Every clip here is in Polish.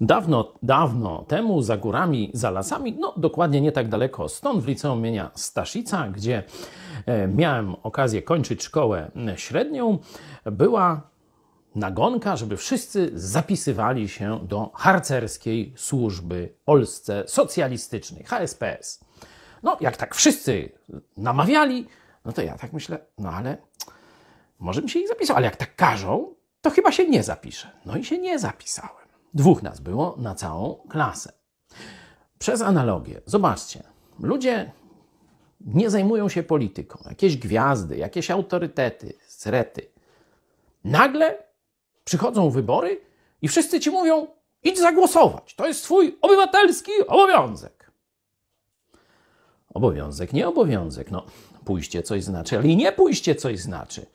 Dawno, dawno temu, za górami, za lasami, no dokładnie nie tak daleko stąd, w liceum imienia Staszica, gdzie e, miałem okazję kończyć szkołę średnią, była nagonka, żeby wszyscy zapisywali się do harcerskiej służby Polsce socjalistycznej, HSPS. No, jak tak wszyscy namawiali, no to ja tak myślę, no ale może mi się ich zapisał, ale jak tak każą, to chyba się nie zapiszę. No i się nie zapisałem. Dwóch nas było na całą klasę. Przez analogię, zobaczcie, ludzie nie zajmują się polityką. Jakieś gwiazdy, jakieś autorytety, srety. Nagle przychodzą wybory i wszyscy ci mówią: idź zagłosować. To jest twój obywatelski obowiązek. Obowiązek, nie obowiązek. No, pójście coś znaczy, ale i nie pójście coś znaczy.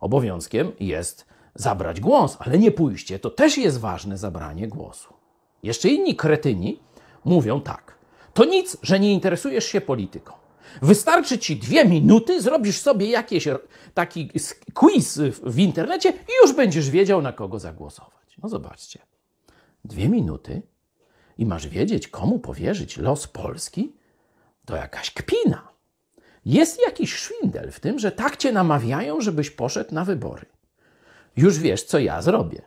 Obowiązkiem jest zabrać głos, ale nie pójście to też jest ważne zabranie głosu. Jeszcze inni kretyni mówią tak: to nic, że nie interesujesz się polityką. Wystarczy ci dwie minuty, zrobisz sobie jakiś taki quiz w internecie i już będziesz wiedział, na kogo zagłosować. No zobaczcie. Dwie minuty i masz wiedzieć, komu powierzyć los Polski? To jakaś kpina. Jest jakiś szwindel w tym, że tak cię namawiają, żebyś poszedł na wybory. Już wiesz, co ja zrobię,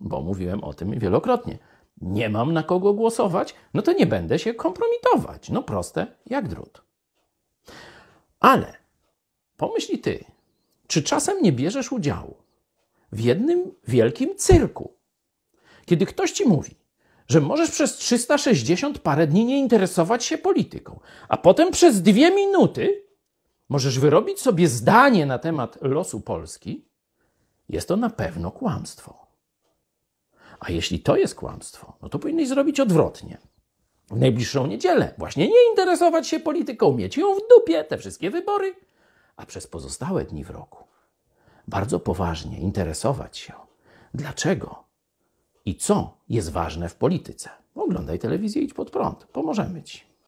bo mówiłem o tym wielokrotnie. Nie mam na kogo głosować, no to nie będę się kompromitować. No proste jak drut. Ale pomyśl ty, czy czasem nie bierzesz udziału w jednym wielkim cyrku, kiedy ktoś ci mówi, że możesz przez 360 parę dni nie interesować się polityką, a potem przez dwie minuty możesz wyrobić sobie zdanie na temat losu Polski, jest to na pewno kłamstwo. A jeśli to jest kłamstwo, no to powinniś zrobić odwrotnie. W najbliższą niedzielę właśnie nie interesować się polityką, mieć ją w dupie, te wszystkie wybory, a przez pozostałe dni w roku bardzo poważnie interesować się, dlaczego i co jest ważne w polityce. Oglądaj telewizję, idź pod prąd, pomożemy ci.